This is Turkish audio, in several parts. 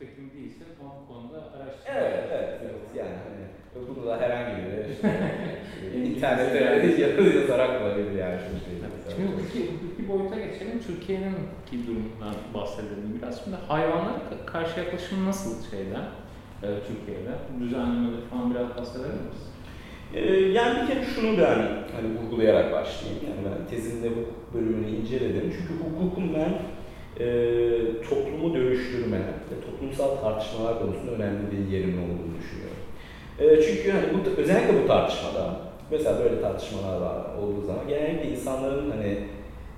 tüketim değilse o konuda araştırma. Evet, evet, evet. Yani hani bunu da herhangi bir işte, internette yazarak bulabilir yani şu şeyi. Şimdi hukuki, hukuki boyuta geçelim. Türkiye'nin ki durumundan bahsedelim biraz. Şimdi hayvanlara karşı yaklaşım nasıl şeyden e, Türkiye'de? Düzenlemeleri falan biraz bahseder misiniz? Ee, yani bir kere şunu ben hani vurgulayarak başlayayım. Yani ben tezimde hukuk bölümünü inceledim. Çünkü hukukun ben e, toplumu dönüştürme ve toplumsal tartışmalar konusunda önemli bir yerin olduğunu düşünüyorum. E, çünkü hani bu, özellikle bu tartışmada, mesela böyle tartışmalar var olduğu zaman genellikle insanların hani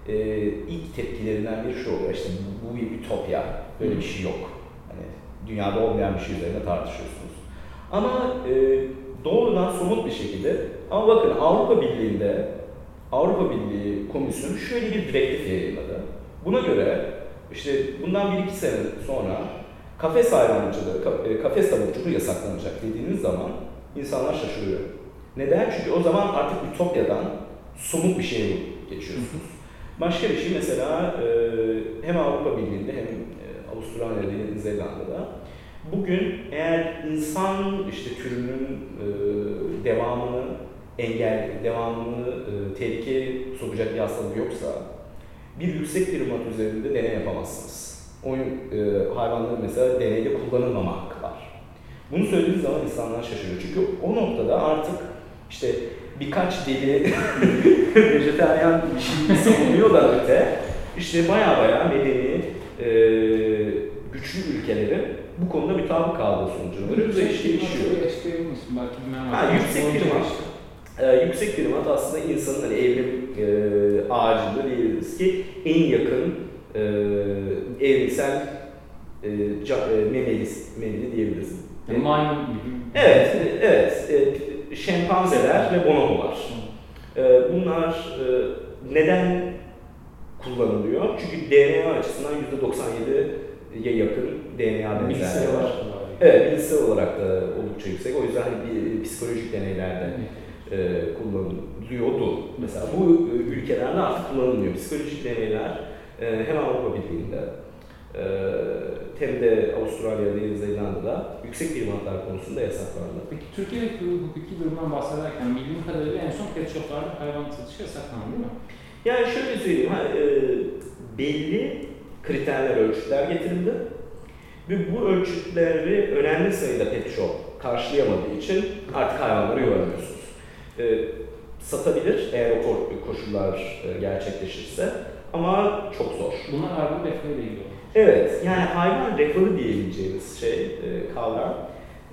e, ilk tepkilerinden biri şu oluyor, işte bu bir ütopya, böyle bir şey yok. Hani dünyada olmayan bir şey üzerine tartışıyorsunuz. Ama e, doğrudan somut bir şekilde, ama bakın Avrupa Birliği'nde Avrupa Birliği Komisyonu şöyle bir direktif yayınladı. Buna göre işte bundan bir iki sene sonra kafes hayvancılığı, e, kafes tavukçuluğu yasaklanacak dediğiniz zaman insanlar şaşırıyor. Neden? Çünkü o zaman artık ütopyadan somut bir şeye geçiyorsunuz. Başka bir şey mesela e, hem Avrupa Birliği'nde hem e, Avustralya'da, Yeni Zelanda'da bugün eğer insan işte türünün devamını engel, devamını tehlikeye sokacak bir hastalık yoksa bir yüksek primat üzerinde deney yapamazsınız. Oyun e, hayvanları mesela deneyde kullanılmamak var. Bunu söylediğiniz zaman insanlar şaşırıyor. Çünkü o noktada artık işte birkaç deli vejetaryen bir şey savunuyor da öte işte baya baya medeni e, güçlü ülkelerin bu konuda bir tabi kaldığı sonucunda bu da iş gelişiyor. Belki ha, yüksek primat. Ee, yüksek primat aslında insanın hani evrim e, ağacında diyebiliriz ki en yakın e, evrimsel e, e, memeli, memeli diyebiliriz. Yani maymun gibi. Evet, evet. E, şempanzeler ve bonobolar. E, bunlar e, neden kullanılıyor? Çünkü DNA açısından %97'ye yakın DNA benzerliği var. Evet, bilgisayar olarak da oldukça yüksek. O yüzden hani bir, psikolojik deneylerde kullanılıyordu. Mesela bu e, ülkelerde artık kullanılmıyor. Psikolojik deneyler e, hem Avrupa Birliği'nde e, hem de Avustralya'da, Yeni Zelanda'da yüksek primatlar konusunda yasaklandı. Peki Türkiye'deki hukuki durumdan bahsederken bildiğim kadarıyla en son pet shoplarda hayvan satışı yasaklandı değil mi? Yani şöyle söyleyeyim, ha, e, belli kriterler, ölçütler getirildi. Ve bu ölçütleri önemli sayıda pet shop karşılayamadığı için artık hayvanları yormuyorsunuz e, satabilir eğer o koşullar e, gerçekleşirse ama çok zor. Bunlar hayvan refahı ile ilgili Evet, yani hayvan refahı diyebileceğimiz şey, e, kavram,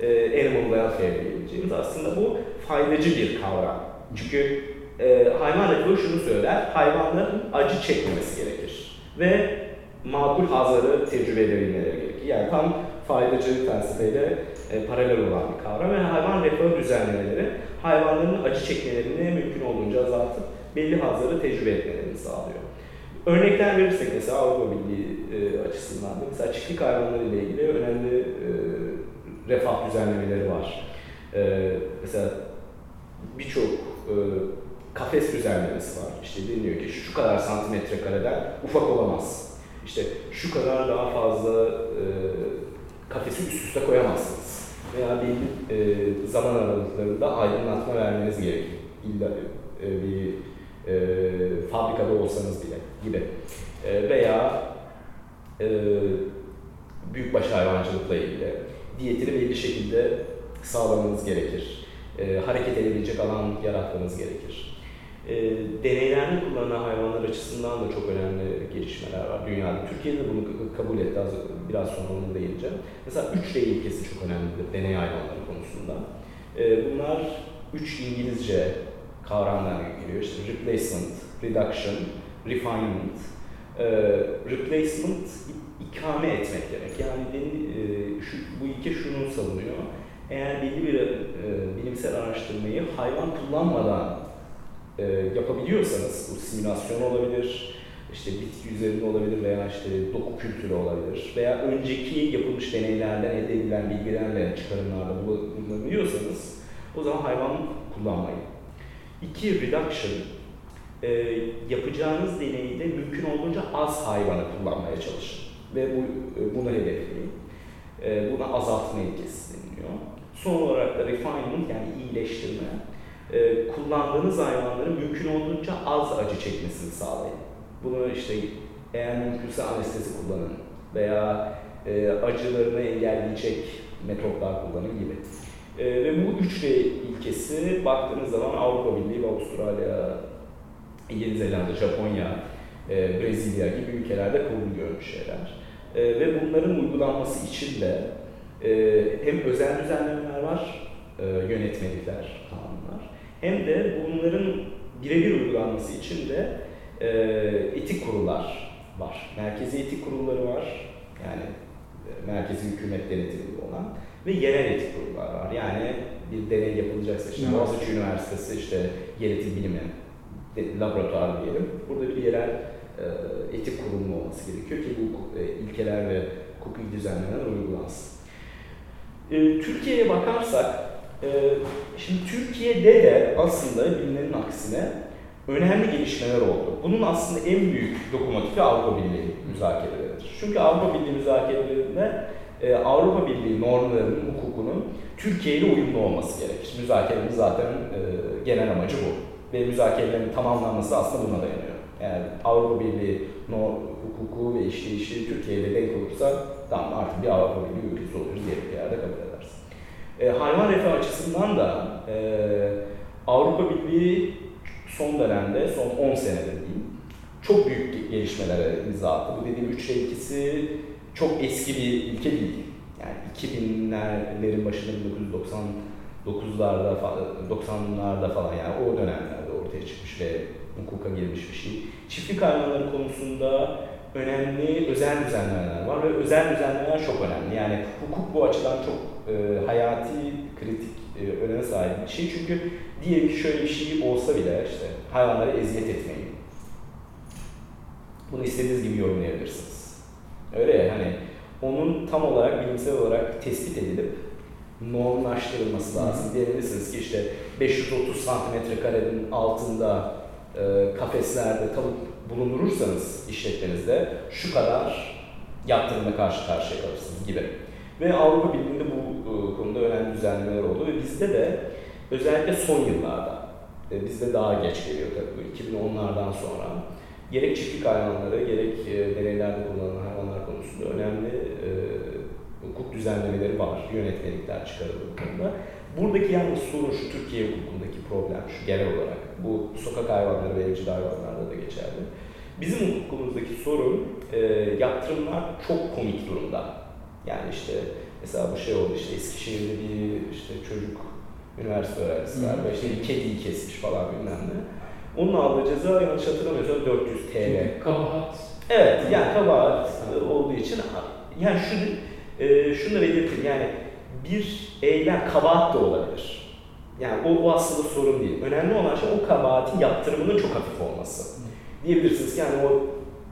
e, animal welfare diyebileceğimiz aslında bu faydacı bir kavram. Çünkü e, hayvan refahı şunu söyler, hayvanların acı çekmemesi gerekir ve makul hazları tecrübe edebilmeleri gerekir. Yani tam faydacı felsefeyle e, paralel olan bir kavram ve hayvan refahı düzenlemeleri hayvanların acı çekmelerini mümkün olduğunca azaltıp belli hazları tecrübe etmelerini sağlıyor. Örnekler verirsek mesela Avrupa Birliği e, açısından da mesela çiftlik hayvanları ile ilgili önemli e, refah düzenlemeleri var. E, mesela birçok e, kafes düzenlemesi var. İşte deniyor ki şu kadar santimetre kareden ufak olamaz. İşte şu kadar daha fazla e, kafesi üst üste koyamazsınız veya belli e, zaman aralıklarında aydınlatma vermeniz gerekir. İlla e, bir e, fabrikada olsanız bile gibi. E, veya e, büyükbaş hayvancılıkla ilgili diyetini belli şekilde sağlamanız gerekir. E, hareket edebilecek alan yaratmanız gerekir. E, deneylerde kullanılan hayvanlar açısından da çok önemli gelişmeler var dünyada. Türkiye'de bunu kabul etti, az, biraz sonra onu değineceğim. Mesela 3D ilkesi çok önemlidir deney hayvanları konusunda. E, bunlar üç İngilizce kavramlar geliyor. İşte replacement, reduction, refinement. E, replacement ikame etmek demek. Yani e, şu, bu ilke şunu savunuyor. Eğer belli bir e, bilimsel araştırmayı hayvan kullanmadan e, yapabiliyorsanız, bu simülasyon olabilir, işte bitki üzerinde olabilir veya işte doku kültürü olabilir veya önceki yapılmış deneylerden elde edilen bilgilerle çıkarımlarda bulunabiliyorsanız o zaman hayvan kullanmayın. İki, reduction. E, yapacağınız deneyde mümkün olduğunca az hayvanı kullanmaya çalışın ve bu, e, bunu hedefleyin. E, buna azaltma ilkesi deniliyor. Son olarak da refinement yani iyileştirme. E, kullandığınız hayvanların mümkün olduğunca az acı çekmesini sağlayın. Bunu işte eğer mümkünse anestezi kullanın veya e, acılarını engelleyecek metotlar kullanın gibi. E, ve bu üç ilkesi baktığınız zaman Avrupa Birliği ve Avustralya, Yeni Zelanda, Japonya, e, Brezilya gibi ülkelerde kabul görmüş şeyler. E, ve bunların uygulanması için de e, hem özel düzenlemeler var, e, yönetmelikler, kanunlar, hem de bunların birebir uygulanması için de e, etik kurullar var. Merkezi etik kurulları var, yani e, merkezi hükümet denetiminde olan ve yerel etik kurullar var. Yani bir deney yapılacaksa işte Boğaziçi Üniversitesi işte genetik bilimi laboratuvar diyelim. Burada bir yerel e, etik kurumu olması gerekiyor ki bu e, ilkeler ve hukuki düzenlemeler uygulansın. E, Türkiye'ye bakarsak, şimdi Türkiye'de de aslında bilinenin aksine önemli gelişmeler oldu. Bunun aslında en büyük lokomotifi Avrupa Birliği müzakereleridir. Çünkü Avrupa Birliği müzakerelerinde e, Avrupa Birliği normlarının, hukukunun Türkiye ile uyumlu olması gerekir. Müzakerenin zaten e, genel amacı bu. Ve müzakerelerin tamamlanması aslında buna dayanıyor. Yani Avrupa Birliği no, hukuku ve işleyişi Türkiye ile denk olursa tamam artık bir Avrupa Birliği ülkesi oluruz diye bir yerde kabul. E, hayvan refahı açısından da e, Avrupa Birliği son dönemde, son 10 senedir diyeyim, çok büyük gelişmelere imza attı. Bu dediğim 3 ilkesi çok eski bir ilke değil. Yani 2000'lerin başında 1999'larda 90'larda falan yani o dönemlerde ortaya çıkmış ve hukuka girmiş bir şey. Çiftlik hayvanları konusunda önemli özel düzenlemeler var ve özel düzenlemeler çok önemli. Yani hukuk bu açıdan çok e, hayati, kritik e, öneme sahip bir şey. Çünkü diyelim ki şöyle bir şey olsa bile işte hayvanlara eziyet etmeyin. Bunu istediğiniz gibi yorumlayabilirsiniz. Öyle ya hani onun tam olarak bilimsel olarak tespit edilip normlaştırılması lazım. Diyebilirsiniz ki işte 530 santimetre karenin altında e, kafeslerde tavuk bulundurursanız işletmenizde şu kadar yaptırımla karşı karşıya kalırsınız gibi. Ve Avrupa Birliği'nde bu konuda önemli düzenlemeler oldu ve bizde de özellikle son yıllarda, e, bizde daha geç geliyor tabii 2010'lardan sonra gerek çiftlik hayvanları gerek e, deneylerde kullanılan hayvanlar konusunda önemli e, hukuk düzenlemeleri var, yönetmelikler çıkarıldı bu konuda. Buradaki yalnız sorun şu Türkiye hukukundaki problem şu genel olarak. Bu sokak hayvanları ve evcil hayvanlarda da geçerli. Bizim hukukumuzdaki sorun e, yaptırımlar çok komik durumda. Yani işte mesela bu şey oldu işte Eskişehir'de bir işte çocuk üniversite öğrencisi var ve işte bir kediyi kesmiş falan bilmem ne. Onun aldığı ceza yanlış hatırlamıyorsam 400 TL. Kabahat. Evet yani kabahat olduğu için yani şunu e, şunu da belirteyim yani bir eylem kabahat da olabilir. Yani o, o aslında sorun değil. Önemli olan şey o kabahatin yaptırımının çok hafif olması. Diyebilirsiniz ki yani o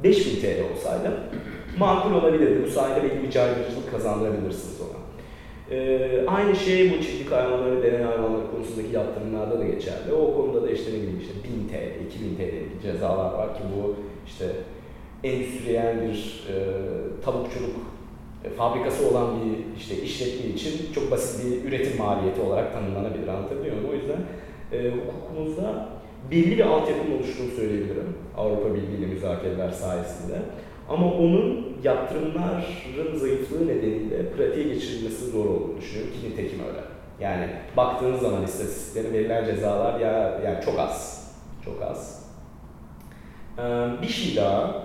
5000 TL olsaydı makul olabilirdi. Bu sayede belli bir caydırıcılık kazandırabilirsiniz ona. Ee, aynı şey bu çiftlik hayvanları, deney hayvanları konusundaki yaptırımlarda da geçerli. O konuda da işte ne bileyim işte 1000 TL, 2000 TL cezalar var ki bu işte endüstriyel bir e, tavukçuluk e, fabrikası olan bir işte işletme için çok basit bir üretim maliyeti olarak tanımlanabilir. Anlatabiliyor muyum? O yüzden e, hukukumuzda belli bir altyapının oluştuğunu söyleyebilirim Avrupa Birliği ile müzakereler sayesinde. Ama onun yaptırımların zayıflığı nedeniyle pratiğe geçirilmesi zor olduğunu düşünüyorum ki nitekim öyle. Yani baktığınız zaman istatistiklere verilen cezalar ya yani çok az. Çok az. Ee, bir şey daha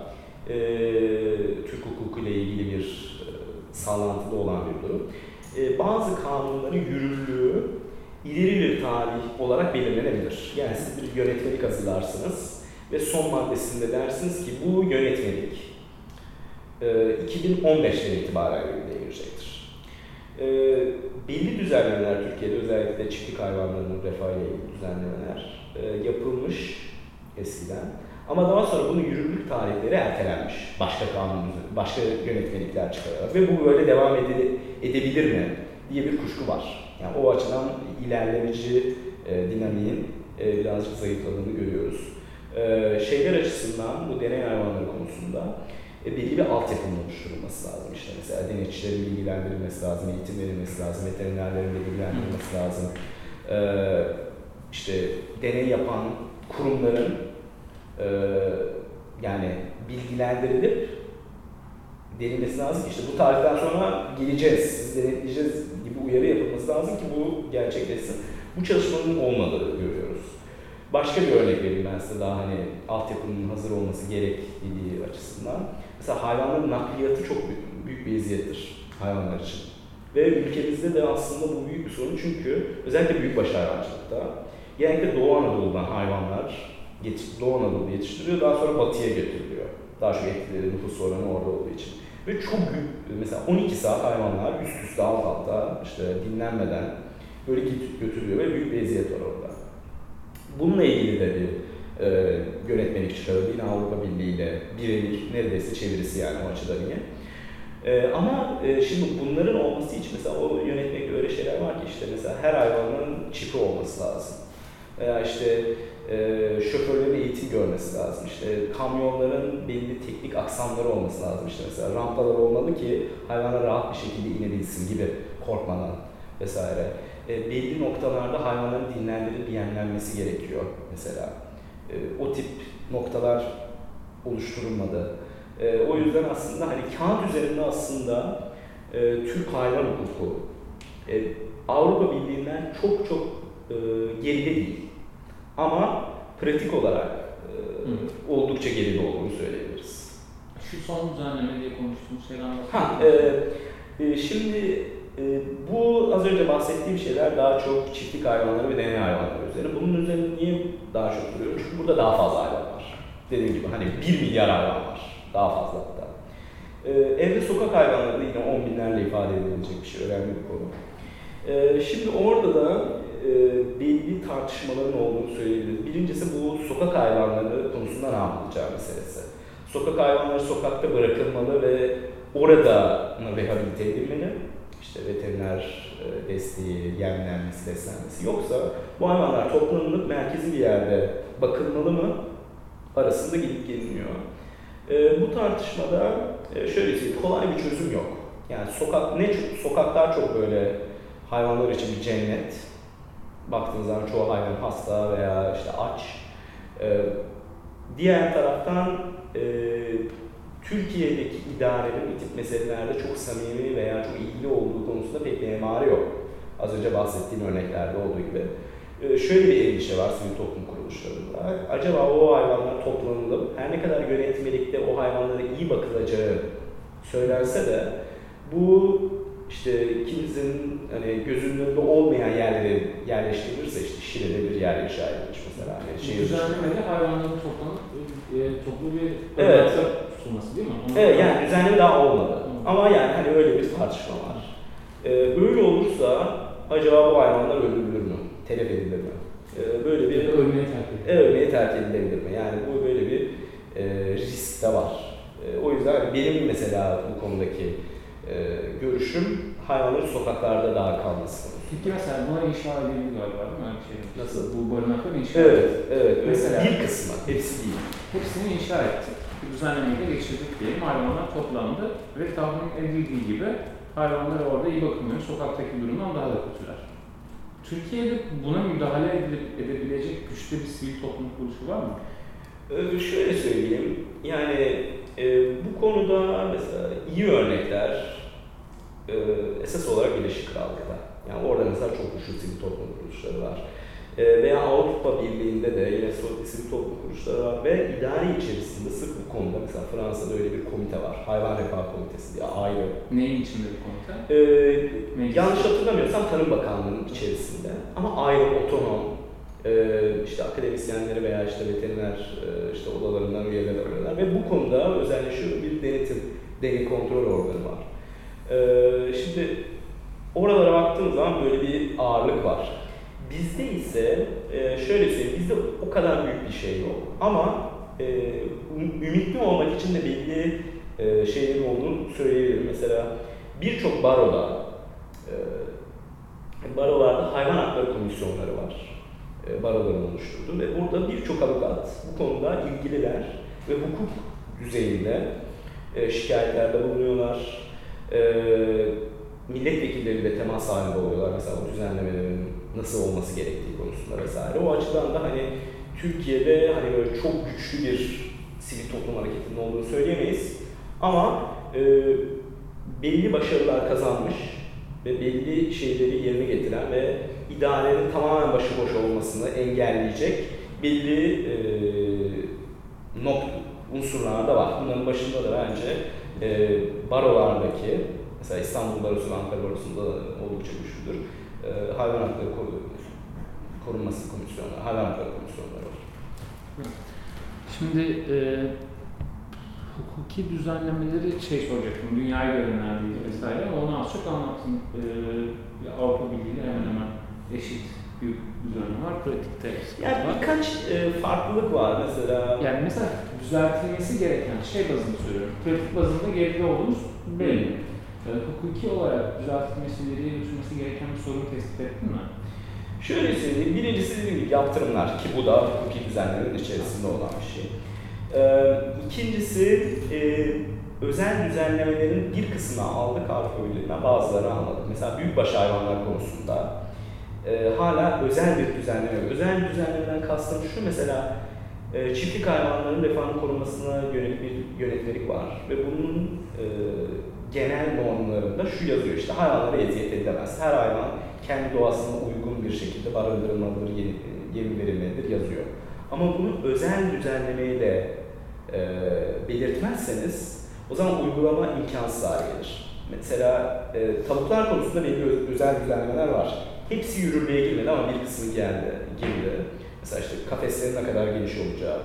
e, Türk hukuku ile ilgili bir e, sağlantıda olan bir durum. E, bazı kanunların yürürlüğü ileri bir tarih olarak belirlenebilir. Yani siz bir yönetmelik hazırlarsınız ve son maddesinde dersiniz ki bu yönetmelik 2015'ten e, itibaren yürürlüğe girecektir. E, belli düzenlemeler Türkiye'de özellikle çiftlik hayvanlarının refahıyla ilgili düzenlemeler e, yapılmış eskiden. Ama daha sonra bunun yürürlük tarihleri ertelenmiş. Başka kanun, başka yönetmelikler çıkararak. Ve bu böyle devam edebilir mi diye bir kuşku var. Yani o açıdan ilerlemeci e, dinamiğin e, birazcık zayıfladığını görüyoruz. E, şeyler açısından bu deney hayvanları konusunda belli bir altyapının oluşturulması lazım. İşte mesela denetçilerin bilgilendirilmesi lazım, eğitim verilmesi lazım, veterinerlerin bilgilendirilmesi lazım. E, işte deney yapan kurumların e, yani bilgilendirilip denilmesi lazım. İşte bu tarihten sonra geleceğiz, siz denetleyeceğiz gibi uyarı yapılması lazım ki bu gerçekleşsin. Bu çalışmanın olmadığını görüyoruz. Başka bir örnek vereyim ben size daha hani altyapının hazır olması gerektiği açısından. Mesela hayvanların nakliyatı çok büyük, büyük bir eziyettir hayvanlar için. Ve ülkemizde de aslında bu büyük bir sorun çünkü özellikle büyükbaş hayvancılıkta genellikle Doğu Anadolu'dan hayvanlar Doğu Anadolu yetiştiriliyor daha sonra batıya götürülüyor. Daha çok etkileri nüfus oranı orada olduğu için. Ve çok büyük, mesela 12 saat hayvanlar üst üste alt alta işte dinlenmeden böyle gidip götürüyor ve büyük bir eziyet var orada. Bununla ilgili de bir e, yönetmelik çıkarıldı. Yine Avrupa Birliği ile birebir neredeyse çevirisi yani o açıdan iyi. E, ama e, şimdi bunların olması için mesela o yönetmekte öyle şeyler var ki işte mesela her hayvanın çipi olması lazım. Veya işte e, şoförlerin eğitim görmesi lazım. İşte kamyonların belli teknik aksamları olması lazım. İşte mesela rampalar olmalı ki hayvanlar rahat bir şekilde inebilsin gibi korkmadan vesaire. E, belli noktalarda hayvanların dinlendirilip yemlenmesi gerekiyor mesela. E, o tip noktalar oluşturulmadı. E, o yüzden aslında hani kağıt üzerinde aslında e, Türk hayvan hukuku e, Avrupa Birliği'nden çok çok e, geride değil. Ama pratik olarak e, oldukça geride olduğunu söyleyebiliriz. Şu son düzenleme diye konuştuğumuz şeyler Ha, e, e, şimdi e, bu az önce bahsettiğim şeyler daha çok çiftlik hayvanları ve deney hayvanları üzerine. Bunun üzerine niye daha çok duruyorum? Çünkü burada daha fazla hayvan var. Dediğim gibi hani 1 milyar hayvan var. Daha fazla hatta. E, evde sokak hayvanları da yine 10 binlerle ifade edilecek bir şey. Önemli bir konu. E, şimdi orada da e, belli tartışmaların olduğunu söyleyebiliriz. Birincisi bu sokak hayvanları konusunda ne yapılacağı meselesi. Sokak hayvanları sokakta bırakılmalı ve orada rehabilite edilmeli. İşte veteriner e, desteği, yemlenmesi, beslenmesi. Yoksa bu hayvanlar toplanılıp merkezi bir yerde bakılmalı mı arasında gidip geliniyor. E, bu tartışmada e, şöyle söyleyeyim, kolay bir çözüm yok. Yani sokak ne sokaklar çok böyle hayvanlar için bir cennet baktığınız zaman çoğu hayvan hasta veya işte aç. Diğer taraftan Türkiye'deki idarenin bu tip meselelerde çok samimi veya çok ilgili olduğu konusunda pek bir emarı yok. Az önce bahsettiğim örneklerde olduğu gibi. Ee, şöyle bir endişe var sivil toplum kuruluşlarında. Acaba o hayvanlar toplanılıp her ne kadar yönetmelikte o hayvanlara iyi bakılacağı söylense de bu işte kimizin hani gözünün önünde olmayan yerlere yerleştirilirse işte Şile'de bir yer inşa edilmiş mesela. Hani şehir düzenlemede hayvanların toplanıp e, toplu bir evet. Tutulması değil mi? Onu evet yani düzenleme daha olmadı. Hı. Ama yani hani öyle bir tartışma var. Ee, böyle olursa acaba bu hayvanlar öldürülür mü? Telef edilir mi? Ee, böyle bir ölmeye terk edilir. Ölmeye terk edilebilir mi? Yani bu böyle bir e, risk de var. E, o yüzden benim mesela bu konudaki e, görüşüm hayvanların sokaklarda daha kalması. Peki mesela buna inşa edildi galiba değil mi? Öyle bir şey. Nasıl? Bu barınaklar inşa evet, edildi. Evet, mesela, bir kısmı, hepsi değil. Hepsini inşa ettik. Bir düzenlemeyle geçirdik diyelim. Hayvanlar toplandı ve tahmin edildiği gibi hayvanlar orada iyi bakılmıyor. Sokaktaki durumdan daha da kötüler. Türkiye'de buna müdahale edilip, edebilecek güçlü bir sivil toplum kuruluşu var mı? Ee, şöyle söyleyeyim, yani e, bu konuda mesela iyi örnekler e, esas olarak Birleşik Krallık'ta. Yani orada mesela çok güçlü sivil toplum kuruluşları var. E, veya Avrupa Birliği'nde de yine sivil toplum kuruluşları var ve idare içerisinde sırf bu konuda mesela Fransa'da öyle bir komite var. Hayvan Refah Komitesi diye ayrı. Neyin içinde bir komite? E, yanlış hatırlamıyorsam Tarım Bakanlığı'nın içerisinde ama ayrı otonom ee, işte akademisyenleri veya işte veteriner e, işte odalarından üyeler arıyorlar ve bu konuda özelleşiyor bir denetim, deney kontrol organı var. Ee, şimdi oralara baktığımız zaman böyle bir ağırlık var. Bizde ise e, şöyle söyleyeyim, bizde o kadar büyük bir şey yok. Ama e, ümitli olmak için de belli e, şeylerin olduğunu söyleyebilirim. Mesela birçok baroda, barolarda hayvan hakları komisyonları var. Baroların oluşturduğu ve burada birçok avukat bu konuda ilgililer ve hukuk düzeyinde e, şikayetlerde bulunuyorlar. E, milletvekilleriyle temas halinde oluyorlar mesela bu düzenlemelerin nasıl olması gerektiği konusunda vesaire. O açıdan da hani Türkiye'de hani böyle çok güçlü bir sivil toplum hareketinin olduğunu söyleyemeyiz. Ama e, belli başarılar kazanmış ve belli şeyleri yerine getiren ve idarenin tamamen başıboş olmasını engelleyecek belli e, not unsurlar da var. Bunların başında da bence e, barolardaki, mesela İstanbul Barosu ve Ankara Barosu'nda oldukça güçlüdür. E, hayvan hakları korunması komisyonları, hayvan hakları komisyonları var. Şimdi e, hukuki düzenlemeleri şey soracaktım, dünyayı görenlerdi vesaire ama onu az çok anlattım. E, Avrupa Birliği hemen hemen eşit büyük düzenleme var, pratikte Yani var. birkaç e, farklılık var mesela. Yani mesela düzeltilmesi gereken şey bazında söylüyorum. Pratik bazında geride olduğumuz belli. E, hukuki olarak düzeltilmesi, ileriye götürmesi gereken bir sorun tespit ettin mi? Şöyle söyleyeyim, birincisi dediğim gibi yaptırımlar ki bu da hukuki düzenlemenin içerisinde olan bir şey. Ee, ikincisi e, özel düzenlemelerin bir kısmını aldık Avrupa Birliği'nden bazılarını almadık. Mesela büyükbaş hayvanlar konusunda e, hala özel bir düzenleme. Özel düzenlemeden kastım şu mesela e, çiftlik hayvanların refanın korunmasına yönelik bir yönetmelik var ve bunun e, genel normlarında şu yazıyor işte hayvanlara eziyet edilemez. Her hayvan kendi doğasına uygun bir şekilde barındırılmalıdır, yem verilmelidir yazıyor. Ama bunu özel düzenlemeyle e, belirtmezseniz o zaman uygulama imkansız hale gelir. Mesela e, tavuklar konusunda belli özel düzenlemeler var. Hepsi yürürlüğe girmedi ama bir kısmı geldi, girdi. Mesela işte kafeslerin ne kadar geniş olacağı,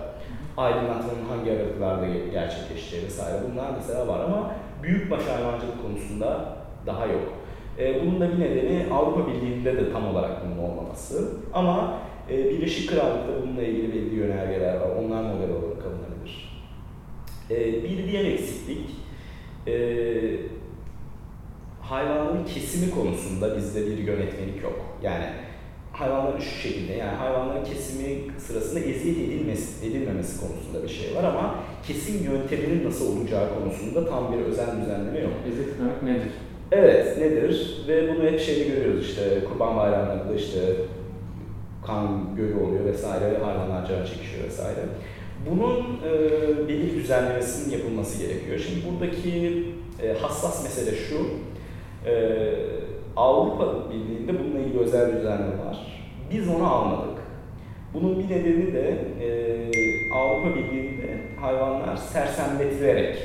aydınlatmanın hangi aralıklarda gerçekleşeceği vesaire bunlar mesela var ama büyükbaş hayvancılık konusunda daha yok. E, bunun da bir nedeni Avrupa Birliği'nde de tam olarak bunun olmaması. Ama e, Birleşik Krallık'ta bununla ilgili belli yönergeler var. Onlar model olarak alınabilir. E, bir diğer eksiklik hayvanların kesimi konusunda bizde bir yönetmelik yok. Yani hayvanların şu şekilde yani hayvanların kesimi sırasında eziyet edilmesi, edilmemesi konusunda bir şey var ama kesim yönteminin nasıl olacağı konusunda tam bir özel düzenleme yok. Eziyet etmek nedir? Evet, nedir? Ve bunu hep şeyde görüyoruz işte kurban bayramlarında işte kan gölü oluyor vesaire, hayvanlar can çekişiyor vesaire. Bunun e, belli düzenlemesinin yapılması gerekiyor. Şimdi buradaki e, hassas mesele şu, e, Avrupa Birliği'nde bununla ilgili özel düzenleme var. Biz onu almadık. Bunun bir nedeni de e, Avrupa Birliği'nde hayvanlar sersemletilerek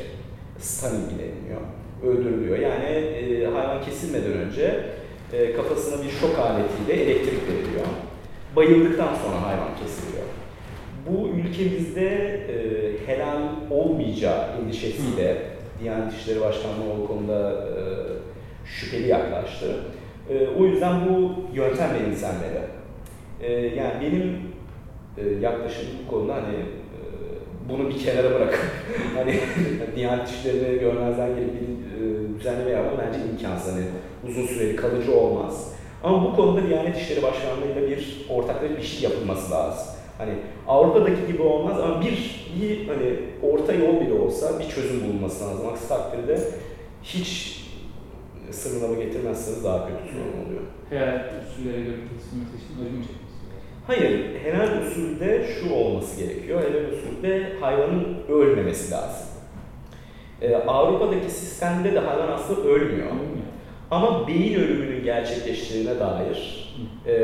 stan ilgileniyor öldürülüyor. Yani e, hayvan kesilmeden önce e, kafasına bir şok aletiyle elektrik veriliyor. Bayıldıktan sonra hayvan kesiliyor. Bu ülkemizde e, helal olmayacağı endişesiyle Diyanet İşleri Başkanlığı o konuda e, şüpheli yaklaştı. E, o yüzden bu yöntem benimsenmeli. E, yani benim e, yaklaşımım bu konuda hani e, bunu bir kenara bırakıp hani Diyanet İşleri'ni görmezden gelip bir e, düzenleme yapmak bence imkansız. Hani uzun süreli kalıcı olmaz. Ama bu konuda Diyanet İşleri Başkanlığı'yla bir ortaklaşa bir şey yapılması lazım. Hani Avrupa'daki gibi olmaz ama bir, bir hani orta yol bile olsa bir çözüm bulunması lazım. Aksi takdirde hiç sınırlama getirmezseniz daha kötü sorun oluyor. Helal usullere göre kesilmesi için acı mı Hayır, helal usulde şu olması gerekiyor. Helal usulde hayvanın ölmemesi lazım. Ee, Avrupa'daki sistemde de hayvan aslında ölmüyor. Ama beyin ölümünün gerçekleştiğine dair e,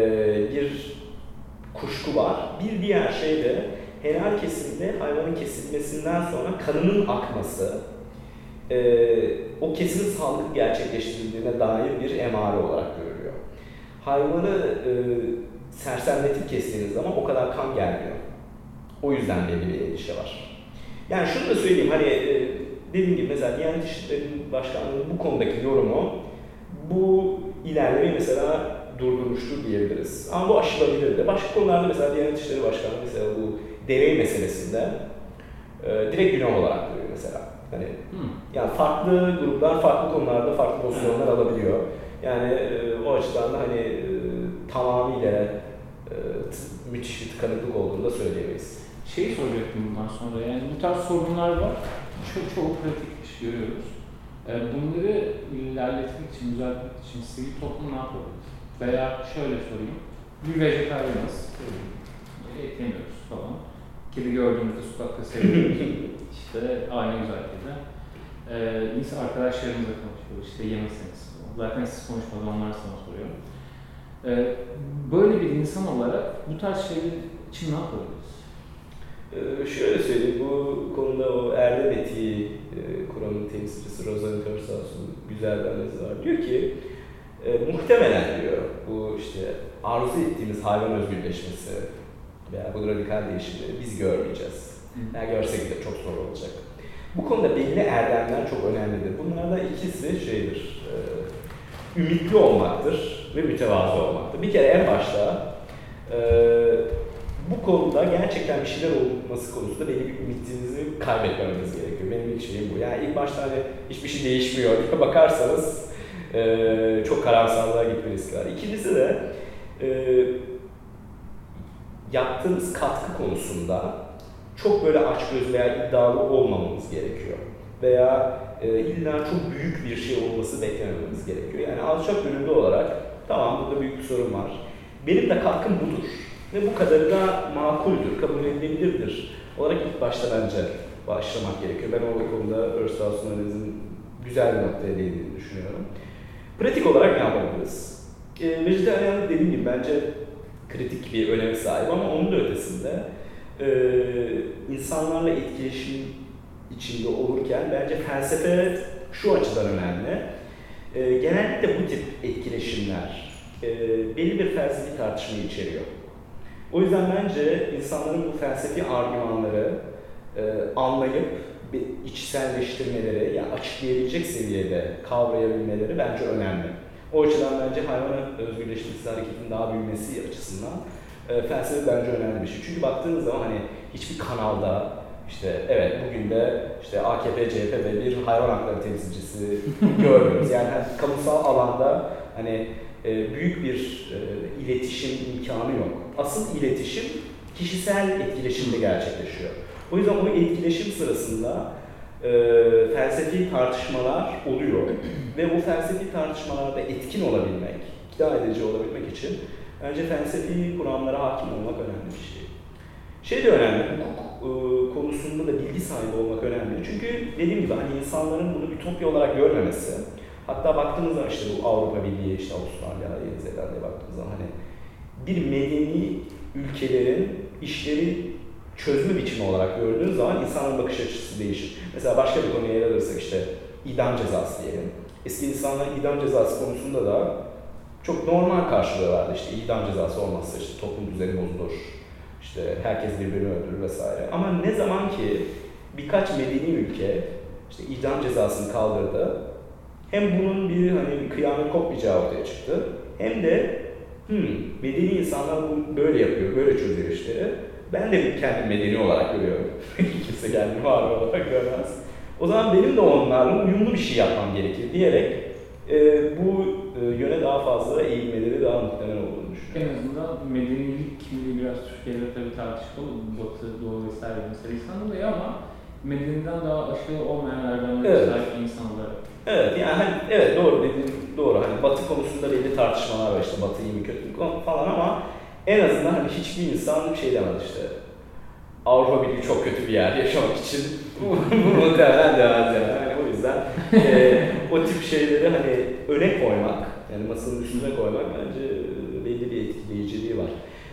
bir kuşku var. Bir diğer şey de helal kesimde hayvanın kesilmesinden sonra kanının akması e, o kesimin sağlıklı gerçekleştirildiğine dair bir emare olarak görülüyor. Hayvanı e, sersemletip kestiğiniz zaman o kadar kan gelmiyor. O yüzden belli bir endişe var. Yani şunu da söyleyeyim hani e, dediğim gibi mesela Diyanet İşleri Başkanlığı'nın bu konudaki yorumu bu ilerlemeyi mesela durdurmuştur diyebiliriz. Ama bu aşılabilir de. Başka konularda mesela Diyanet İşleri Başkanlığı mesela bu deney meselesinde e, direkt günah olarak görüyor mesela. Hani hmm. yani farklı gruplar farklı konularda farklı pozisyonlar alabiliyor. Yani e, o açıdan da hani e, tamamıyla e, müthiş bir tıkanıklık olduğunu da söyleyemeyiz. Şeyi soracaktım bundan sonra yani bu tarz sorunlar var çok çok pratik iş görüyoruz. E, bunları ilerletmek için, düzeltmek için sivil toplum ne yapabilir? Veya şöyle sorayım, bir vejetaryanız, et yemiyoruz falan. Kedi gördüğümüzde sokakta seviyoruz. işte aynı güzel kedi. Ee, insan arkadaşlarımızla konuşuyoruz, işte yemesiniz. Zaten siz konuşmadan onlar sana soruyor. Ee, böyle bir insan olarak bu tarz şeyler için ne yapabiliriz? Ee, şöyle söyleyeyim, bu konuda o erdem etiği e, kuramın temsilcisi Rosa Körsas'ın güzel bir analizi var. Diyor ki, e, muhtemelen diyor, bu işte arzu ettiğimiz hayvan özgürleşmesi veya bu radikal değişimleri biz görmeyeceğiz. Yani görsek de çok zor olacak. Bu konuda belli erdemler çok önemlidir. Bunlardan ikisi şeydir, e, ümitli olmaktır ve mütevazı olmaktır. Bir kere en başta e, bu konuda gerçekten bir şeyler olması konusunda belli bir ümitinizi kaybetmemeniz gerekiyor. Benim ilk şeyim bu. Yani ilk başta hani hiçbir şey değişmiyor diye bakarsanız e, çok karamsarlığa gitme riski var. İkincisi de e, yaptığınız katkı konusunda çok böyle açgözlü veya iddialı olmamamız gerekiyor. Veya e, illa çok büyük bir şey olması beklemememiz gerekiyor. Yani alçak gönüllü olarak tamam burada büyük bir sorun var. Benim de katkım budur. Ve bu kadarı da makuldür, kabul edilebilirdir. Olarak ilk başta bence başlamak gerekiyor. Ben o konuda Örstahus'un analizin güzel bir noktaya değindiğini düşünüyorum. Pratik olarak ne yapabiliriz? E, vejetaryenlik dediğim gibi bence kritik bir öneme sahip ama onun da ötesinde e, insanlarla etkileşim içinde olurken bence felsefe şu açıdan önemli. E, genellikle bu tip etkileşimler e, belli bir felsefi tartışmayı içeriyor. O yüzden bence insanların bu felsefi argümanları e, anlayıp içselleştirmeleri, yani açıklayabilecek seviyede kavrayabilmeleri bence önemli. O açıdan bence hayvan özgürleştirmesi hareketinin daha büyümesi açısından e, felsefe bence önemli bir şey. Çünkü baktığınız zaman hani hiçbir kanalda işte evet bugün de işte AKP, CHP ve bir hayvan hakları temsilcisi görmüyoruz. Yani hani, kamusal alanda hani e, büyük bir e, iletişim imkanı yok. Asıl iletişim kişisel etkileşimde gerçekleşiyor. O yüzden o etkileşim sırasında e, felsefi tartışmalar oluyor ve bu felsefi tartışmalarda etkin olabilmek, ikna edici olabilmek için bence felsefi kuramlara hakim olmak önemli bir şey. Şey de önemli, hukuk e, konusunda da bilgi sahibi olmak önemli. Çünkü dediğim gibi hani insanların bunu ütopya olarak görmemesi, hatta baktığınız zaman işte bu Avrupa Birliği, işte Avustralya, Yeni Zelanda'ya baktığınız zaman hani bir medeni ülkelerin işleri çözme biçimi olarak gördüğünüz zaman insanın bakış açısı değişir. Mesela başka bir konuya yer alırsak işte idam cezası diyelim. Eski insanlar idam cezası konusunda da çok normal karşılıyorlardı. İşte idam cezası olmazsa işte toplum düzeni bozulur. İşte herkes birbirini öldürür vesaire. Ama ne zaman ki birkaç medeni ülke işte idam cezasını kaldırdı, hem bunun bir hani bir kıyamet kopmayacağı ortaya çıktı, hem de hmm, medeni insanlar bunu böyle yapıyor, böyle çözüyor işleri ben de kendimi medeni olarak görüyorum. Kimse kendini var olarak görmez. O zaman benim de onlarla uyumlu bir şey yapmam gerekir diyerek e, bu yöne daha fazla eğilmeleri daha muhtemel olduğunu düşünüyorum. En azından medenilik kimliği biraz Türkiye'de tabii tartışmalı. Batı, Doğu vesaire mesela insan oluyor ama medeniden daha aşırı olmayan erdemlere evet. sahip insan olarak. Evet yani hani, evet doğru dediğin doğru. Hani Batı konusunda belli tartışmalar var işte Batı iyi mi kötü mü falan ama en azından hani hiçbir insan şey demez işte Avrupa Birliği çok kötü bir yer yaşamak için muhtemelen demez yani. Yüzden e, o tip şeyleri hani öne koymak, yani masanın üstüne koymak bence belli bir etkileyiciliği var.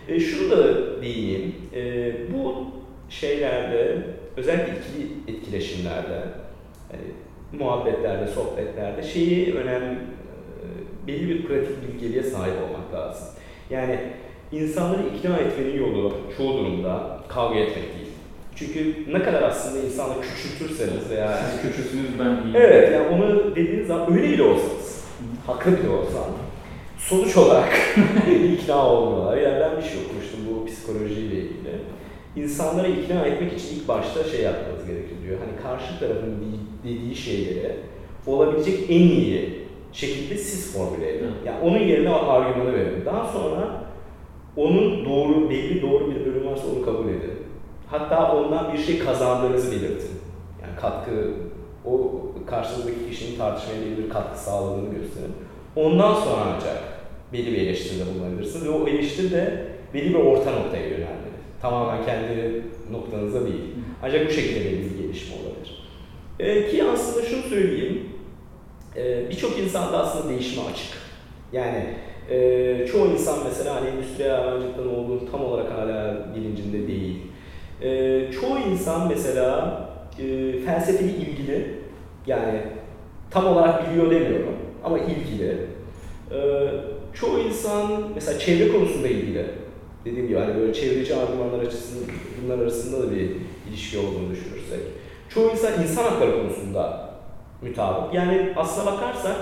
E, şunu da diyeyim, e, bu şeylerde, özellikle ikili etkileşimlerde, yani muhabbetlerde, sohbetlerde şeyi önemli, e, belli bir pratik bilgeliğe sahip olmak lazım. Yani insanları ikna etmenin yolu çoğu durumda kavga etmek değil. Çünkü ne kadar aslında insanı küçültürseniz veya... Siz kötüsünüz ben iyiyim. Evet, yani onu dediğiniz zaman öyle bile olsanız, haklı bile olsan, sonuç olarak ikna olmuyorlar. Yani ben bir şey okumuştum bu psikolojiyle ilgili. İnsanları ikna etmek için ilk başta şey yapmanız gerekiyor diyor. Hani karşı tarafın dediği şeyleri olabilecek en iyi şekilde siz formüle edin. Yani onun yerine argümanı verin. Daha sonra onun doğru, belli doğru bir bölüm varsa onu kabul edin. Hatta ondan bir şey kazandığınızı belirtin. Yani katkı, o karşınızdaki kişinin tartışmaya bir katkı sağladığını gösterin. Ondan sonra ancak belli bir eleştiride bulunabilirsiniz ve o eleştiri de belli bir orta noktaya yönelmeli. Tamamen kendi noktanıza değil. Ancak bu şekilde belli bir gelişme olabilir. Ee, ki aslında şunu söyleyeyim, ee, birçok insan da aslında değişime açık. Yani e, çoğu insan mesela hani endüstriyel hayvancılıkta ne olduğunu tam olarak hala bilincinde değil. E, çoğu insan mesela e, felsefeli ilgili, yani tam olarak biliyor demiyorum ama ilgili. E, çoğu insan mesela çevre konusunda ilgili. Dediğim gibi hani böyle çevreci argümanlar açısından bunlar arasında da bir ilişki olduğunu düşünürsek. Çoğu insan insan hakları konusunda mütabık. Yani aslına bakarsak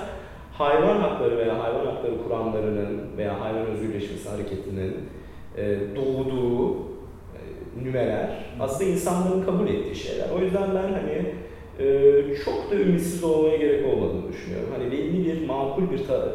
hayvan hakları veya hayvan hakları kuramlarının veya hayvan özgürleşmesi hareketinin e, doğduğu nümeler aslında insanların kabul ettiği şeyler. O yüzden ben hani e, çok da ümitsiz olmaya gerek olmadığını düşünüyorum. Hani belli bir makul bir ta,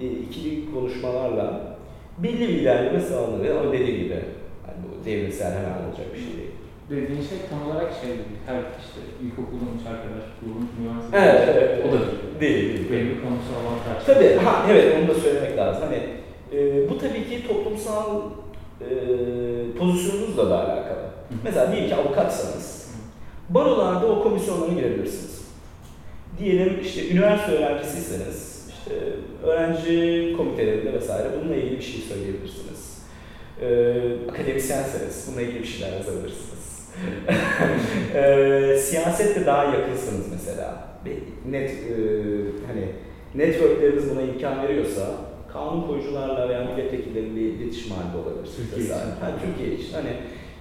e, ikili konuşmalarla belli bir ilerleme sağlanır. Ama dediğim gibi yani bu devrimsel hemen olacak bir şey değil. Dediğin şey tam olarak şey değil. Her işte ilkokulun üç arkadaş, kurulmuş üniversite. Evet, evet, O da değil. Değil, değil. Belli bir kamusal avantaj. Tabii, ha evet onu da söylemek lazım. Hani e, bu tabii ki toplumsal e, pozisyonunuzla da alakalı. Mesela diyelim ki avukatsanız, barolarda o komisyonlara girebilirsiniz. Diyelim işte üniversite öğrencisiyseniz, işte öğrenci komitelerinde vesaire bununla ilgili bir şey söyleyebilirsiniz. E, akademisyenseniz bununla ilgili bir şeyler yazabilirsiniz. e, siyasetle daha yakınsınız mesela. Net, e, hani networkleriniz buna imkan veriyorsa kanun koyucularla veya milletvekilleriyle iletişim halinde olabilirsiniz. Türkiye için. Ha, Türkiye için. Hani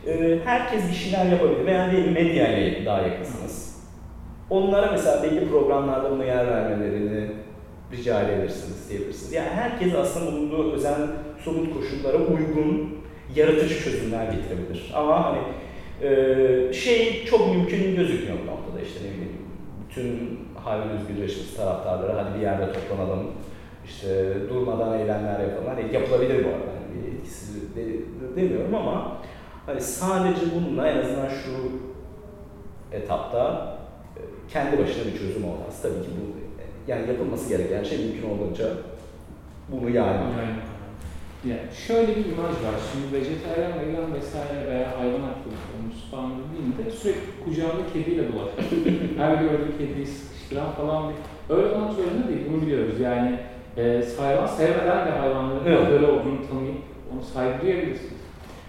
e, herkes bir şeyler yapabilir veya diyelim medya ile daha yakınsınız. Onlara mesela belli programlarda buna yer vermelerini rica edebilirsiniz diyebilirsiniz. Yani herkes aslında bulunduğu özel somut koşullara uygun yaratıcı çözümler getirebilir. Ama hani e, şey çok mümkün gözükmüyor bu noktada işte ne bileyim bütün hayvan özgürleşmesi taraftarları hadi bir yerde toplanalım işte durmadan eylemler yapalım. Hani yapılabilir bu arada. Hani bir etkisiz de, de- demiyorum ama hani sadece bununla en azından şu etapta e, kendi başına bir çözüm olmaz. Tabii ki bu yani yapılması gereken şey mümkün olduğunca bunu yaymak. Yani, yani şöyle bir imaj var. Şimdi vejetaryen, vegan vesaire veya hayvan hakları konusu falan dediğinde sürekli kucağında kediyle dolaşıyor. Her gördüğü kediyi sıkıştıran falan bir... Öyle olmak zorunda değil, bunu biliyoruz. Yani e, hayvan sevmeden de hayvanların Evet. böyle olduğunu tanıyıp onu saygı duyabilirsiniz.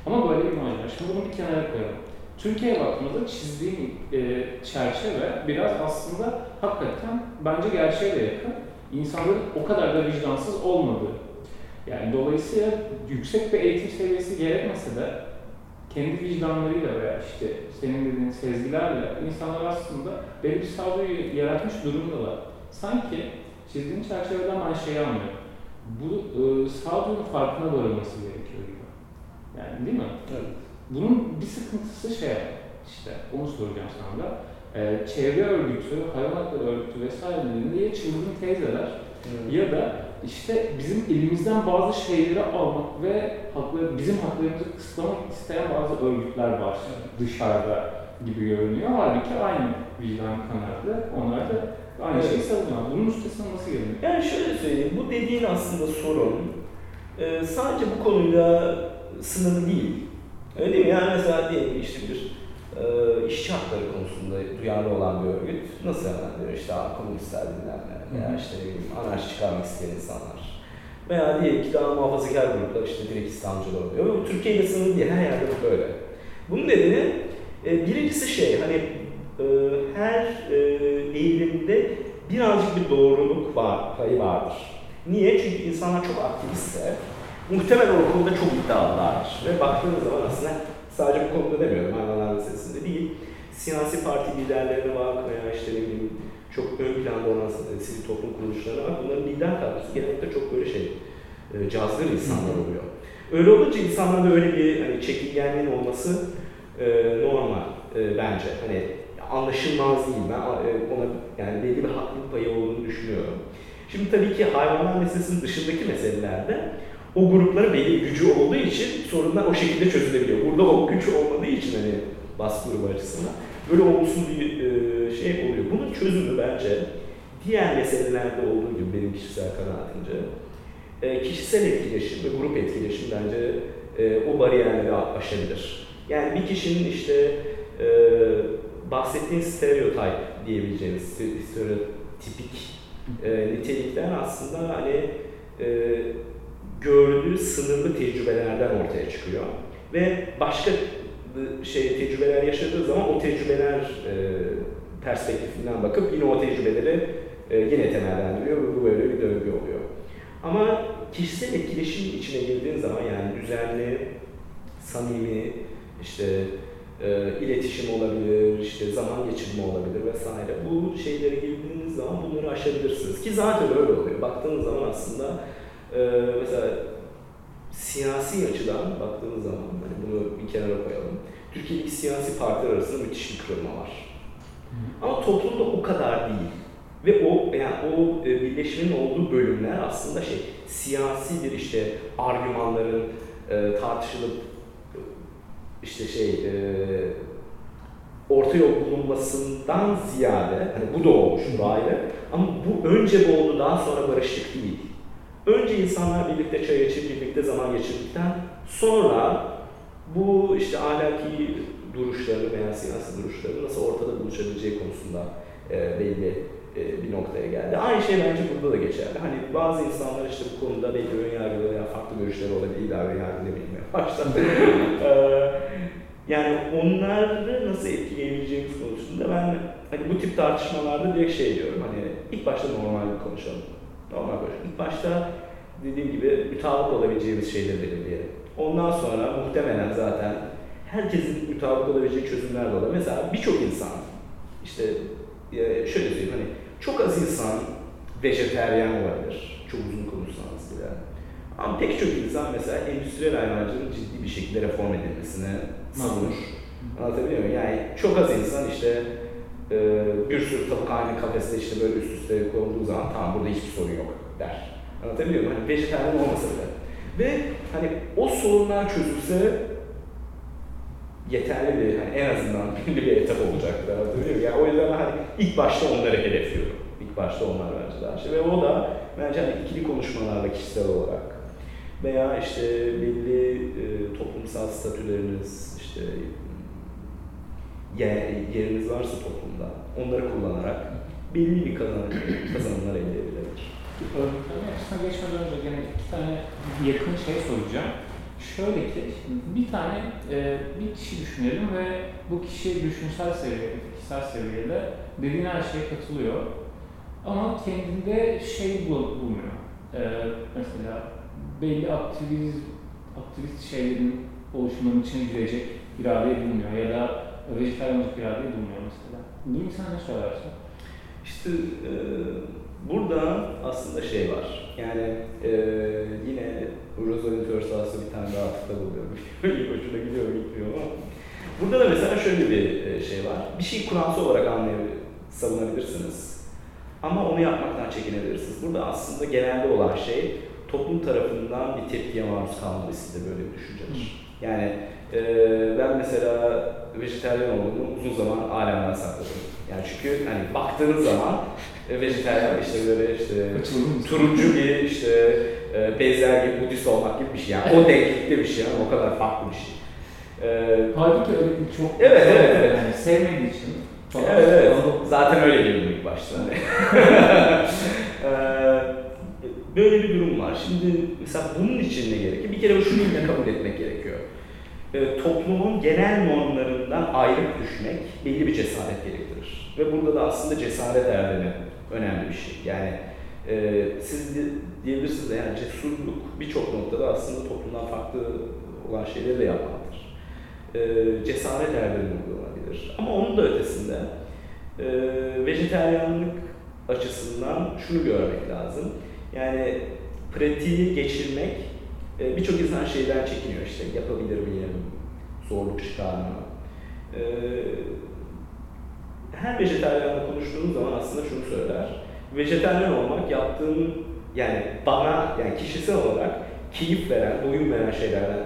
Ama böyle bir var. Şimdi bunu bir kenara koyalım. Türkiye'ye baktığımızda çizdiğim e, çerçeve biraz aslında hakikaten bence gerçeğe de yakın. İnsanların o kadar da vicdansız olmadığı. Yani dolayısıyla yüksek bir eğitim seviyesi gerekmese de kendi vicdanlarıyla veya işte senin dediğin sezgilerle insanlar aslında belli bir sağduyu yaratmış durumdalar. Sanki çizdiğin çerçeveden ben şeyi anlıyorum. Bu e, sağduyunun farkına varılması gerekiyor gibi. Yani değil mi? Evet. Bunun bir sıkıntısı şey işte onu soracağım sana da. Ee, çevre örgütü, hayvan hakları örgütü vesaire ya çılgın teyzeler ya da işte bizim elimizden bazı şeyleri almak ve hakları, bizim haklarımızı kısıtlamak isteyen bazı örgütler var dışarıda gibi görünüyor. Halbuki aynı vicdan kanaatlı. Onlar da aynı Evet. şeyi savunuyor. Bunun üstesinden nasıl gelinir? Yani şöyle söyleyeyim, bu dediğin aslında sorun e, sadece bu konuyla sınırlı değil. Öyle değil mi? Yani mesela diyelim ki işte bir e, işçi hakları konusunda duyarlı olan bir örgüt nasıl hemen diyor işte "Aa, komünistler ne veya işte anarşi çıkarmak isteyen insanlar. Veya diyelim ki daha muhafazakar gruplar işte direkt İslamcılar oluyor. Bu Türkiye'de sınırlı değil, her yerde bu böyle. Bunun nedeni e, birincisi şey hani e, her e, eğilimde birazcık bir doğruluk var, payı vardır. Niye? Çünkü insanlar çok aktivistse muhtemelen o konuda çok iddialılar. Ve baktığınız zaman aslında sadece bu konuda demiyorum, hayvanlar meselesinde değil. Siyasi parti liderlerine bak veya işte ne bileyim çok ön planda olan sivil toplum kuruluşlarına bak. Bunların lider kadrosu genellikle çok böyle şey, e, cazgır insanlar oluyor. Öyle olunca insanlarda öyle bir hani, çekingenliğin olması e, normal e, bence. Hani anlaşılmaz değil. Ben e, ona yani belli bir haklılık payı olduğunu düşünüyorum. Şimdi tabii ki hayvanlar meselesinin dışındaki meselelerde o grupların belli gücü olduğu için sorunlar o şekilde çözülebiliyor. Burada o güç olmadığı için hani baskı grubu açısından böyle olumsuz bir e, şey oluyor. Bunun çözümü bence diğer meselelerde olduğu gibi benim kişisel kanaatimce e, kişisel etkileşim ve grup etkileşim bence e, o bariyerleri aşabilir. Yani bir kişinin işte e, bahsettiğin stereotip diyebileceğimiz stereotipik e, nitelikler aslında hani e, gördüğü sınırlı tecrübelerden ortaya çıkıyor ve başka şey tecrübeler yaşadığı zaman o tecrübeler e, perspektifinden bakıp yine o tecrübeleri e, yine temellendiriyor ve bu böyle bir döngü oluyor. Ama kişisel etkileşim içine girdiğin zaman yani düzenli, samimi, işte e, iletişim olabilir, işte zaman geçirme olabilir vesaire. Bu şeylere girdiğiniz zaman bunları aşabilirsiniz. Ki zaten öyle oluyor. Baktığınız zaman aslında e, mesela siyasi açıdan baktığınız zaman, hani bunu bir kenara koyalım. Türkiye'deki siyasi partiler arasında müthiş bir kırılma var. Ama toplumda o kadar değil. Ve o yani o e, birleşmenin olduğu bölümler aslında şey siyasi bir işte argümanların e, tartışılıp işte şey e, orta yol bulunmasından ziyade hani bu da olmuş bu ayrı ama bu önce bu oldu daha sonra barıştık değil. Önce insanlar birlikte çay içip birlikte zaman geçirdikten sonra bu işte ahlaki duruşları veya siyasi duruşları nasıl ortada buluşabileceği konusunda e, belli bir noktaya geldi. Aynı şey bence burada da geçerli. Hani bazı insanlar işte bu konuda belli ön yargılı veya farklı görüşleri olabilir, ilave yargı demeyeyim baştan. E, yani onları nasıl etkileyebileceğimiz konusunda ben hani bu tip tartışmalarda direkt şey diyorum hani ilk başta normal bir konuşalım. Normal konuşalım. İlk başta dediğim gibi mutabık olabileceğimiz şeyleri belirleyelim. Ondan sonra muhtemelen zaten herkesin mutabık olabileceği çözümler de olur. Mesela birçok insan işte şöyle söyleyeyim hani çok az insan vejeteryan olabilir. Çok uzun konuşsanız bile. Ama pek çok insan mesela endüstriyel hayvancılığın ciddi bir şekilde reform edilmesine savunur. Anlatabiliyor muyum? Yani çok az insan işte e, bir sürü tavuk aynı kafeste işte böyle üst üste konulduğu zaman tamam burada hiçbir sorun yok der. Anlatabiliyor muyum? Hani vejetaryen olmasa bile. Ve hani o sorunlar çözülse yeterli bir, hani en azından belli bir etap olacaktır. Anlatabiliyor? Yani o yüzden hani ilk başta onları hedefliyorum. İlk başta onlar bence daha şey. Ve o da bence hani ikili konuşmalarla kişisel olarak veya işte belli e, toplumsal statüleriniz, işte yer, yeriniz varsa toplumda onları kullanarak belli bir kazanım, kazanımlar elde edilebilir. Örneklerin açısına geçmeden önce gene iki tane yakın şey soracağım. Şöyle ki, bir tane e, bir kişi düşünelim ve bu kişi düşünsel seviyede, kişisel seviyede dediğin her şeye katılıyor. Ama kendinde şey bulmuyor. E, mesela belli aktivist, aktivist şeylerin oluşumunun içine girecek iradeyi bulmuyor ya da vejetaryenlik iradeyi bulmuyor mesela. Bu insan ne söylersin? İşte e, burada aslında şey var. Yani e, yine Rosalind Thursas'ı bir tane daha atıkta buluyorum. Hoşuna gidiyor gitmiyor ama. Burada da mesela şöyle bir e, şey var. Bir şey kuransal olarak anlayabilir, savunabilirsiniz. Ama onu yapmaktan çekinebilirsiniz. Burada aslında genelde olan şey toplum tarafından bir tepkiye maruz kalması da böyle bir düşüncedir. Yani e, ben mesela vejeteryan olduğumu uzun zaman alemden sakladım. Yani çünkü hani baktığınız zaman e, vejeteryan işte böyle işte turuncu bir işte e, benzer gibi Budist olmak gibi bir şey yani o denklikte bir şey yani o kadar farklı bir şey. E, Halbuki öyle bir çok evet, evet, evet. Yani sevmediği için falan. Evet, evet. Zaten öyle geliyor ilk başta. e, böyle bir durum var. Şimdi mesela bunun için ne gerekiyor? Bir kere şunu yine kabul etmek gerekiyor. E, toplumun genel normlarından ayrıp düşmek belli bir cesaret gerektirir. Ve burada da aslında cesaret erdemi önemli bir şey. Yani e, siz diyebilirsiniz yani cesurluk birçok noktada aslında toplumdan farklı olan şeyleri de yapmaktır. E, cesaret erdemi olabilir. Ama onun da ötesinde e, vejeteryanlık açısından şunu görmek lazım. Yani pratiği geçirmek e, birçok insan şeyden çekiniyor işte yapabilir miyim, zorluk çıkar mı? E, her vejetaryenle konuştuğumuz zaman aslında şunu söyler. Vejetaryen olmak yaptığım yani bana yani kişisel olarak keyif veren, doyum veren şeylerden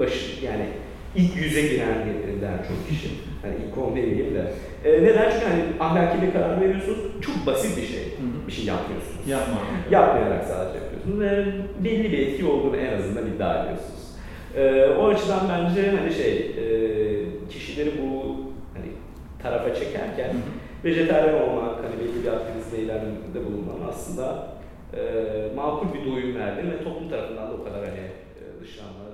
başı yani ilk yüze girenlerden çok kişi. Hani ilk on demeyeyim de. E, neden? Çünkü hani ahlaki bir karar veriyorsunuz. Çok basit bir şey. Hı. Bir şey yapmıyorsunuz. Yapma. Yapmayarak sadece yapıyorsunuz ve belli bir etki olduğunu en azından iddia ediyorsunuz. Ee, o açıdan bence hani şey e, kişileri bu hani tarafa çekerken vejetaryen olmak, hani belli bir aktivizmde ilerlemede bulunman aslında e, makul bir doyum verdin ve toplum tarafından da o kadar hani e, dışlanma doğurmadı. Doğru.